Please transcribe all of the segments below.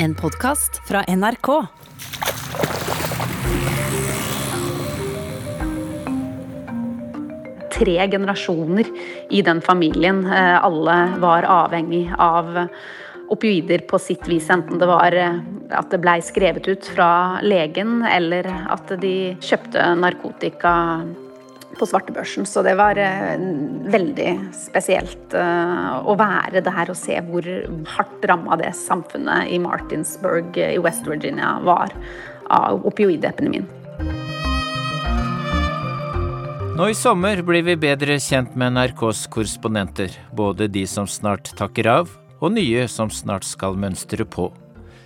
En podkast fra NRK. tre generasjoner i den familien. Eh, Alle var avhengig av opioider på sitt vis, enten det var eh, at det blei skrevet ut fra legen, eller at de kjøpte narkotika på svartebørsen. Så det var eh, veldig spesielt eh, å være der og se hvor hardt ramma det samfunnet i Martinsburg i West Virginia var av opioidepidemien. Nå i sommer blir vi bedre kjent med NRKs korrespondenter, både de som snart takker av, og nye som snart skal mønstre på.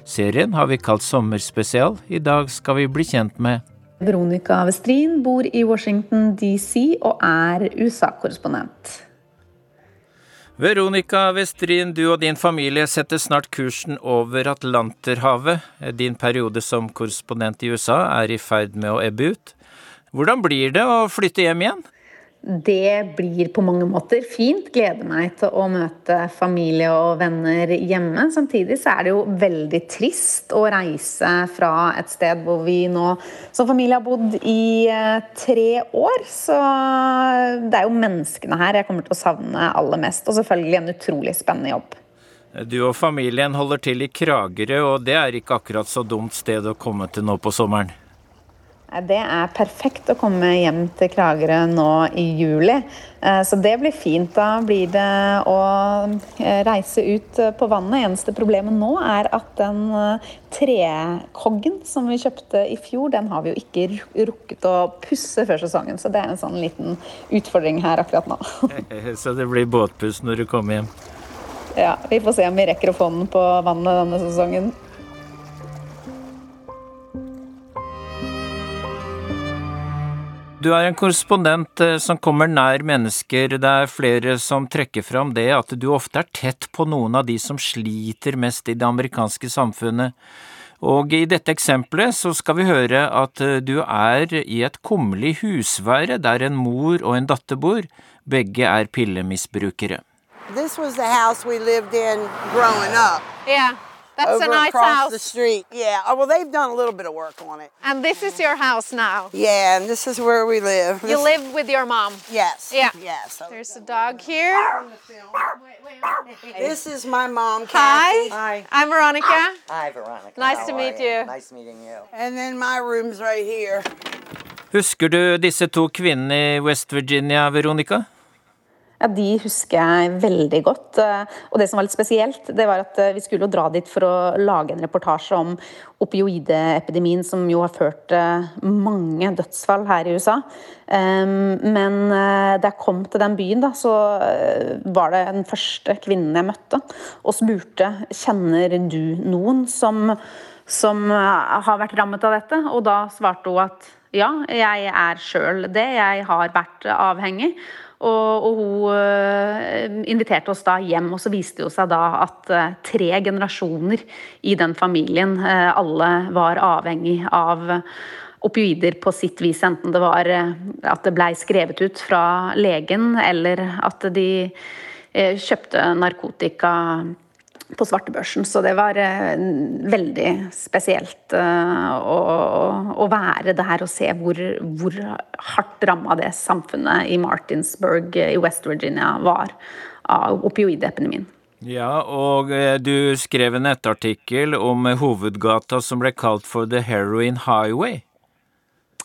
Serien har vi kalt Sommerspesial. I dag skal vi bli kjent med Veronica Westrin bor i Washington DC og er USA-korrespondent. Veronica Westrin, du og din familie setter snart kursen over Atlanterhavet. Din periode som korrespondent i USA er i ferd med å ebbe ut. Hvordan blir det å flytte hjem igjen? Det blir på mange måter fint. Gleder meg til å møte familie og venner hjemme. Samtidig så er det jo veldig trist å reise fra et sted hvor vi nå som familie har bodd i eh, tre år. Så det er jo menneskene her jeg kommer til å savne aller mest. Og selvfølgelig en utrolig spennende jobb. Du og familien holder til i Kragerø, og det er ikke akkurat så dumt sted å komme til nå på sommeren. Det er perfekt å komme hjem til Kragerø nå i juli. Eh, så det blir fint. Da blir det å eh, reise ut på vannet. Eneste problemet nå er at den eh, trekoggen som vi kjøpte i fjor, den har vi jo ikke rukket å pusse før sesongen. Så det er en sånn liten utfordring her akkurat nå. Så det blir båtpuss når du kommer hjem? Ja, vi får se om vi rekker å få den på vannet denne sesongen. Du er en korrespondent eh, som kommer nær mennesker. Det er flere som trekker fram det at du ofte er tett på noen av de som sliter mest i det amerikanske samfunnet. Og i dette eksempelet så skal vi høre at eh, du er i et kummerlig husvære der en mor og en datter bor. Begge er pillemisbrukere. This was the house we lived in growing up. Yeah, that's over a nice across house. the street. Yeah. Oh, well, they've done a little bit of work on it. And this is your house now. Yeah, and this is where we live. You This- live with your mom. Yes. Yeah. Yes. So There's a dog here. This is my mom, Hi. Kathy. Hi. I'm Veronica. Hi, Veronica. Nice How to meet you? you. Nice meeting you. And then my room's right here. Husker du disse to kvinnene i West Virginia, Veronica? Ja, De husker jeg veldig godt. eh, Og det som var litt spesielt, det var at eh, vi skulle dra dit for å lage en reportasje om opioideepidemien, som jo har ført mange dødsfall her i USA. Men eh, da jeg kom til den byen, da, så eh, var det den første kvinnen jeg møtte, og spurte kjenner du noen som, som eh, har vært rammet av dette. Og da svarte hun at ja, jeg er sjøl det. Jeg har vært avhengig. Og, og hun eh, inviterte oss da hjem, og så viste det seg da at eh, tre generasjoner i den familien, eh, alle var avhengig av opioider på sitt vis, enten det var at det blei skrevet ut fra legen, eller at de kjøpte narkotika på svartebørsen. Så det var eh, veldig spesielt eh, å, å være der og se hvor, hvor hardt ramma det samfunnet i Martinsburg i West Virginia var av opioidepidemien. Ja, og eh, du skrev en nettartikkel om eh, hovedgata som ble kalt for The Heroin Highway.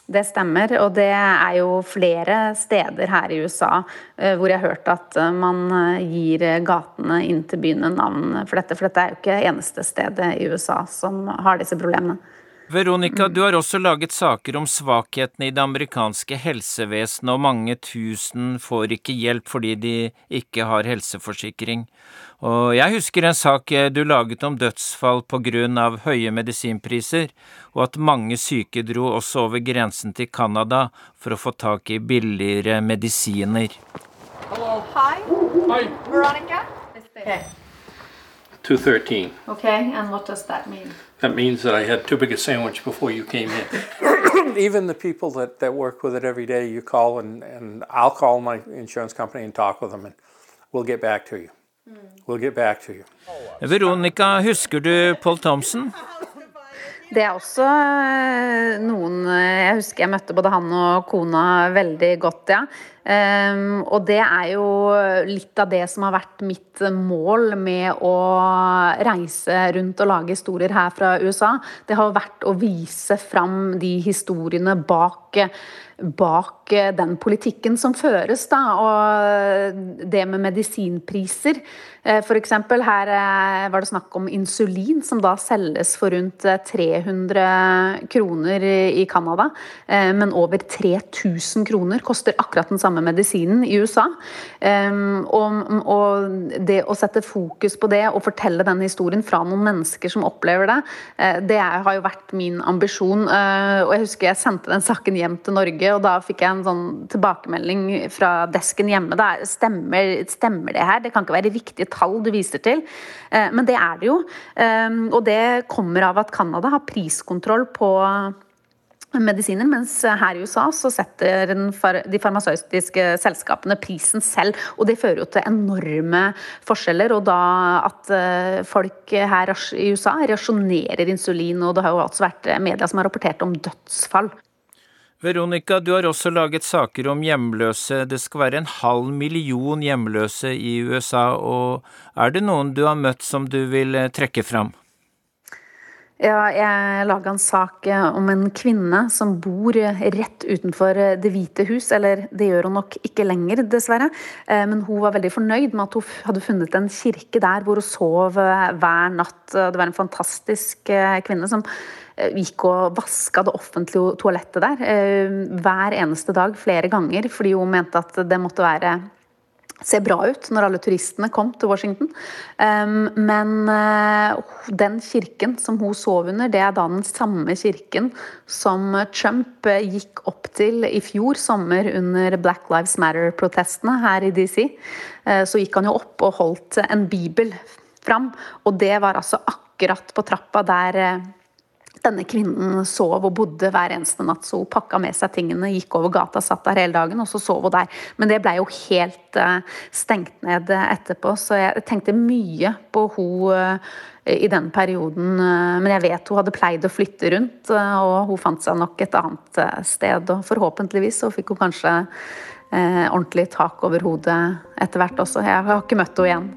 Det stemmer, og det er jo flere steder her i USA eh, hvor jeg har hørt at eh, man eh, gir gatene inn til byene navn for dette. For dette er jo ikke eneste stedet i USA som har disse problemene. Veronica, du har også laget saker om svakhetene i det amerikanske helsevesenet, og mange tusen får ikke hjelp fordi de ikke har helseforsikring. Og jeg husker en sak du laget om dødsfall på grunn av høye medisinpriser, og at mange syke dro også over grensen til Canada for å få tak i billigere medisiner. Hi. Hi, Veronica. 213. Okay, and what does that mean? That means that I had too big a sandwich before you came in. Even the people that, that work with it every day, you call and, and I'll call my insurance company and talk with them and we'll get back to you. Hmm. We'll get back to you. Veronica, husker du Paul Thompson? Det er også eh, noen eh, Jeg husker jeg møtte både han og kona veldig godt, ja. Um, og det er jo litt av det som har vært mitt mål med å reise rundt og lage historier her fra USA. Det har vært å vise fram de historiene bak bak den politikken som føres. Da. Og det med medisinpriser. Eh, F.eks. her eh, var det snakk om insulin, som da selges for rundt 300 kroner i Canada. Men over 3000 kroner koster akkurat den samme medisinen i USA. Og det å sette fokus på det og fortelle den historien fra noen mennesker som opplever det, eh, det har jo vært min ambisjon. Og jeg husker jeg sendte den saken hjem til Norge, og da fikk jeg en sånn tilbakemelding fra desken hjemme. Da, stemmer, stemmer det her? Det kan ikke være riktige tall du viser til. Men det er det jo. Og det kommer av at Canada har priskontroll på medisiner, mens her i USA så setter de farmasøytiske selskapene prisen selv. Og det fører jo til enorme forskjeller, og da at folk her i USA rasjonerer insulin. Og det har jo også vært media som har rapportert om dødsfall. Veronica, du har også laget saker om hjemløse. Det skal være en halv million hjemløse i USA. og Er det noen du har møtt som du vil trekke fram? Ja, jeg laga en sak om en kvinne som bor rett utenfor Det hvite hus. Eller det gjør hun nok ikke lenger, dessverre. Men hun var veldig fornøyd med at hun hadde funnet en kirke der hvor hun sov hver natt. Det var en fantastisk kvinne som gikk og vaska det offentlige toalettet der hver eneste dag, flere ganger, fordi hun mente at det måtte være se bra ut når alle turistene kom til Washington. Men den kirken som hun sov under, det er da den samme kirken som Trump gikk opp til i fjor sommer under Black Lives Matter-protestene her i DC. Så gikk han jo opp og holdt en bibel fram, og det var altså akkurat på trappa der denne kvinnen sov og bodde hver eneste natt. Så hun pakka med seg tingene, gikk over gata, satt der hele dagen, og så sov hun der. Men det blei jo helt stengt ned etterpå, så jeg tenkte mye på hun i den perioden. Men jeg vet hun hadde pleid å flytte rundt, og hun fant seg nok et annet sted. Og forhåpentligvis så fikk hun kanskje ordentlig tak over hodet etter hvert også. Jeg har ikke møtt henne igjen.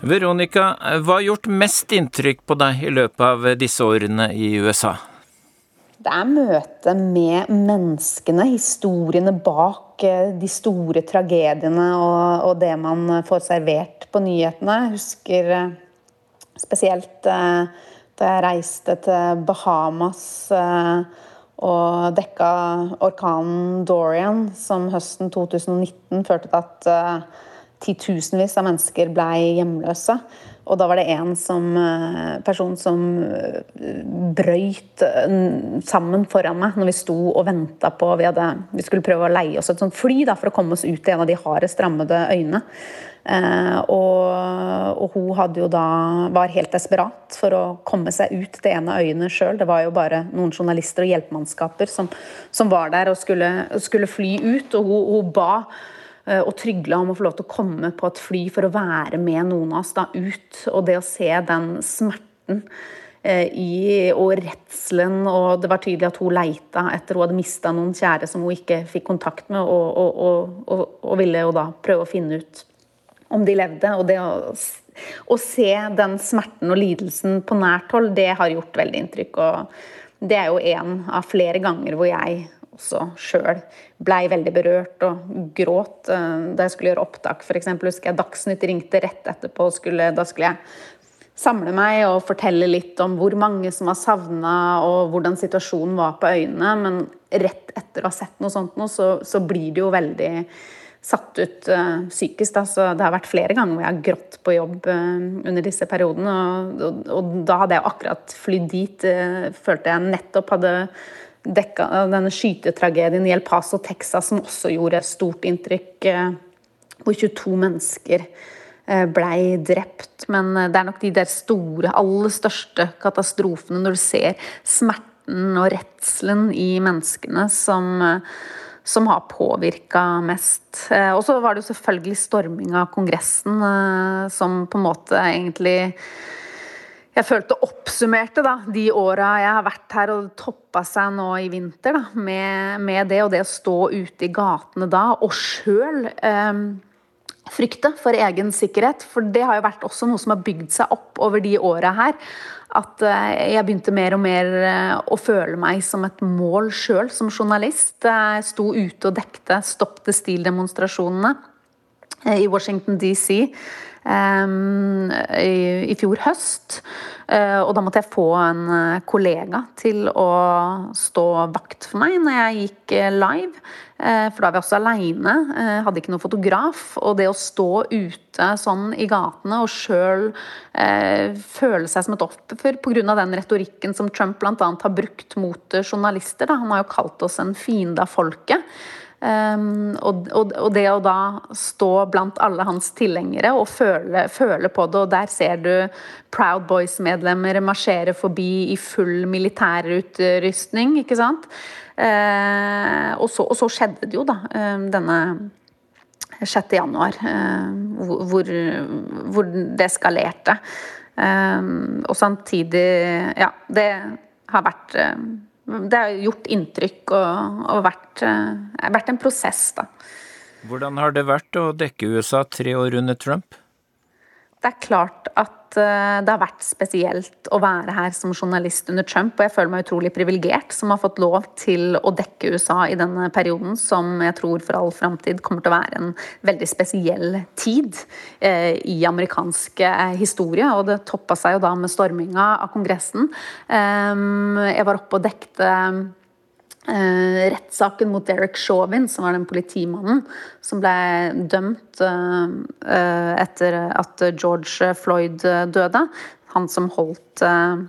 Veronica, hva har gjort mest inntrykk på deg i løpet av disse årene i USA? Det er møtet med menneskene, historiene bak de store tragediene og, og det man får servert på nyhetene. Jeg husker spesielt da jeg reiste til Bahamas og dekka orkanen Dorian, som høsten 2019 førte til at titusenvis av mennesker ble hjemløse. Og da var det en som, person som brøyt sammen foran meg når vi sto og venta på vi, hadde, vi, skulle prøve å leie oss et sånt fly da, for å komme oss ut i en av de hardest rammede øyene. Eh, og, og, hun da, var helt desperat for å komme seg ut til en av øyene sjøl. Det var jo bare noen journalister og hjelpemannskaper som, som var der og skulle, skulle fly ut. Og hun, hun ba og trygla om å få lov til å komme på et fly for å være med noen av oss da ut. Og det å se den smerten i, og redselen, og det var tydelig at hun leita etter hun hadde mista noen kjære som hun ikke fikk kontakt med, og, og, og, og ville jo da prøve å finne ut om de levde. Og det å, å, se den smerten og lidelsen på nært hold, det har gjort veldig inntrykk. Og det er jo en av flere ganger hvor jeg også sjøl blei veldig berørt og gråt da jeg skulle gjøre opptak. For eksempel, husker jeg Dagsnytt ringte rett etterpå. Skulle, da skulle jeg samle meg og fortelle litt om hvor mange som var savna og hvordan situasjonen var på øyene. Men rett etter å ha sett noe sånt, så, så blir det jo veldig satt ut uh, psykisk. Da. Så det har vært flere ganger hvor jeg har grått på jobb uh, under disse periodene. Og, og, og, da hadde jeg akkurat flydd dit. Uh, følte jeg nettopp hadde dekka denne skytetragedien i El Paso, Texas, som også gjorde stort inntrykk. Hvor 22 mennesker blei drept. Men det er nok de der store, aller største katastrofene når du ser smerten og redselen i menneskene som, som har påvirka mest. Eh, og så var det jo selvfølgelig storming av Kongressen eh, som på en måte egentlig jeg følte oppsummerte da, de åra jeg har vært her, og toppa seg nå i vinter da, med, med, det og det å stå ute i gatene da, og sjøl eh, frykte for egen sikkerhet. For det har jo vært også noe som har bygd seg opp over de åra her. At eh, jeg begynte mer og mer eh, å føle meg som et mål sjøl som journalist. Jeg sto ute og dekte Stopp the Steal-demonstrasjonene eh, i Washington DC i, i, fjor høst. Uh, og da måtte jeg få en uh, kollega til å stå vakt for meg når jeg gikk live. for da var vi også aleine, hadde ikke noen fotograf. Og det å stå ute sånn i gatene og sjøl føle seg som et offer pga. den retorikken som Trump bl.a. har brukt mot journalister. Da. Han har jo kalt oss en fiende av folket. Um, og, og, og, det å da stå blant alle hans tilhengere og føle, føle på det, og der ser du Proud Boys-medlemmer marsjere forbi i full militærutrustning, ikke sant. Uh, og, så, og, så, skjedde det jo, da, um, denne 6. januar, uh, hvor, hvor, det eskalerte. Um, og samtidig Ja, det har vært det har gjort inntrykk og, og vært, uh, vært, en prosess, da. Hvordan har det vært å dekke USA tre år under Trump? Det er klart at Eh, det har vært spesielt å være her som journalist under Trump, og jeg føler meg utrolig privilegert som har fått lov til å dekke USA i denne perioden, som jeg tror for all framtid kommer til å være en veldig spesiell tid eh, i amerikansk eh, historie. Og det toppa seg jo da med storminga av Kongressen. Eh, jeg var oppe og dekte eh, rettssaken mot Derek Chauvin, som var den politimannen som ble dømt eh, eh etter at George Floyd døde. Han som holdt eh,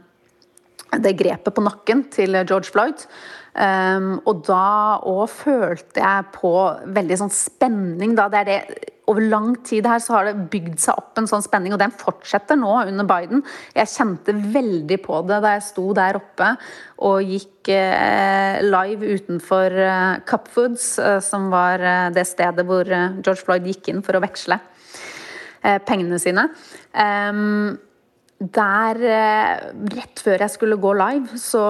det grepet på nakken til George Floyd. Um, og da òg følte jeg på veldig sånn spenning. Da. Det er det over lang tid her så har det bygd seg opp en sånn spenning, og den fortsetter nå under Biden. Jeg kjente veldig på det da jeg sto der oppe og gikk eh, live utenfor eh, Cup Foods, eh, som var det stedet hvor George Floyd gikk inn for å veksle pengene sine. Der, rett før jeg skulle gå live, så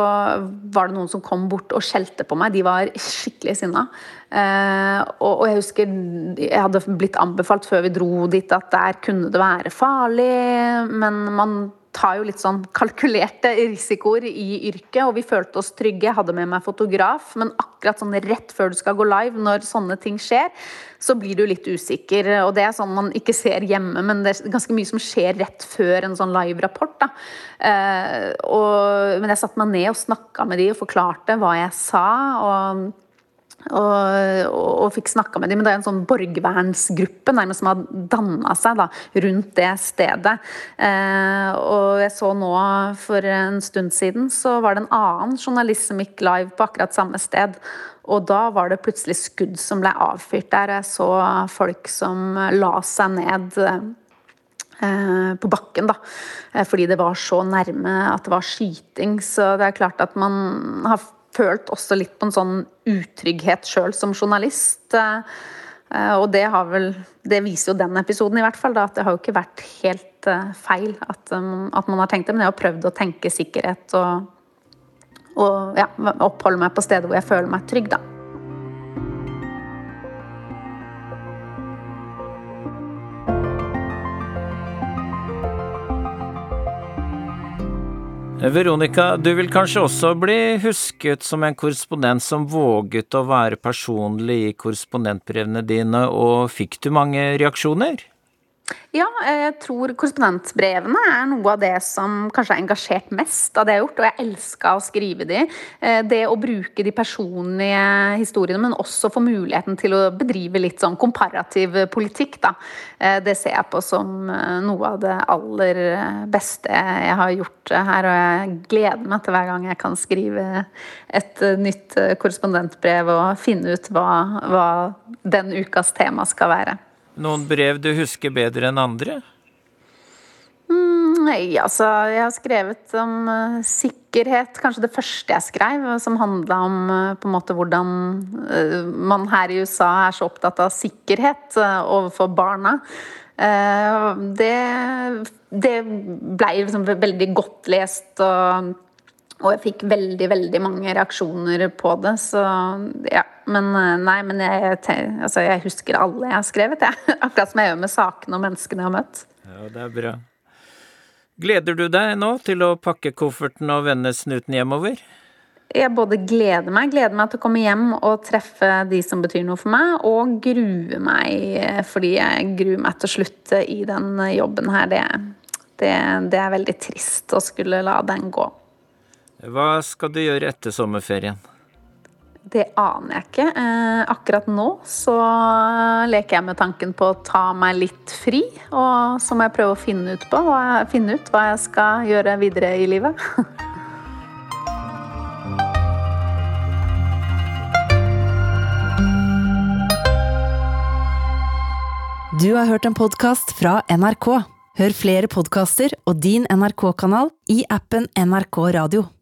var det noen som kom bort og skjelte på meg. De var skikkelig sinna. Og, og, jeg husker jeg hadde blitt anbefalt før vi dro dit at der kunne det være farlig, men man tar jo litt sånn kalkulerte risikoer i yrket, og vi følte oss trygge. Jeg hadde med meg fotograf, men akkurat sånn rett før du skal gå live, når sånne ting skjer, så blir du litt usikker. Og det er sånn man ikke ser hjemme, men det er ganske mye som skjer rett før en sånn live-rapport. Eh, men jeg satte meg ned og snakka med de og forklarte hva jeg sa. og og, og, og, fikk snakka med dem. Men det er en sånn borgervernsgruppe nærmest som har danna seg da, rundt det stedet. Eh, og jeg så nå for en stund siden så var det en annen journalist som gikk live på akkurat samme sted. Og da var det plutselig skudd som ble avfyrt der. Jeg så folk som la seg ned eh, på bakken, da. Eh, fordi det var så nærme at det var skyting. Så det er klart at man har følt også litt på en sånn utrygghet sjøl som journalist. Eh, og det har vel Det viser jo den episoden, i hvert fall. Da, at det har jo ikke vært helt eh, feil at, at man har tenkt det. Men jeg har prøvd å tenke sikkerhet og, og ja, oppholde meg på steder hvor jeg føler meg trygg, da. Veronica, du vil kanskje også bli husket som en korrespondent som våget å være personlig i korrespondentbrevene dine, og fikk du mange reaksjoner? Ja, jeg tror korrespondentbrevene er noe av det som kanskje har engasjert mest av det jeg har gjort. Og jeg elska å skrive de. Eh, det å bruke de personlige historiene, men også få muligheten til å bedrive litt sånn komparativ politikk, da. Eh, det ser jeg på som eh, noe av det aller beste jeg har gjort her. Og jeg gleder meg til hver gang jeg kan skrive et nytt korrespondentbrev og finne ut hva, hva den ukas tema skal være. Noen brev du husker bedre enn andre? Mm, nei, altså Jeg har skrevet om uh, sikkerhet, kanskje det første jeg skrev, som handla om uh, på en måte hvordan uh, man her i USA er så opptatt av sikkerhet overfor barna. Det, det blei liksom veldig godt lest, og, og, jeg fikk veldig, veldig mange reaksjoner på det. Så ja. Men nei, men jeg, altså, jeg husker alle jeg har skrevet, jeg. Akkurat som jeg gjør med sakene og menneskene jeg har møtt. Ja, det er bra. Gleder du deg nå til å pakke kofferten og vende snuten hjemover? Jeg både gleder meg, gleder meg til å komme hjem og treffe de som betyr noe for meg, og gruer meg fordi jeg gruer meg til å slutte i den jobben her. Det, det, det er veldig trist å skulle la den gå. Hva skal du gjøre etter sommerferien? Det aner jeg ikke. Eh, akkurat nå så leker jeg med tanken på å ta meg litt fri. Og så må jeg prøve å finne ut, på, finne ut hva jeg skal gjøre videre i livet. Du har hørt en podkast fra NRK. Hør flere podkaster og din NRK-kanal i appen NRK Radio.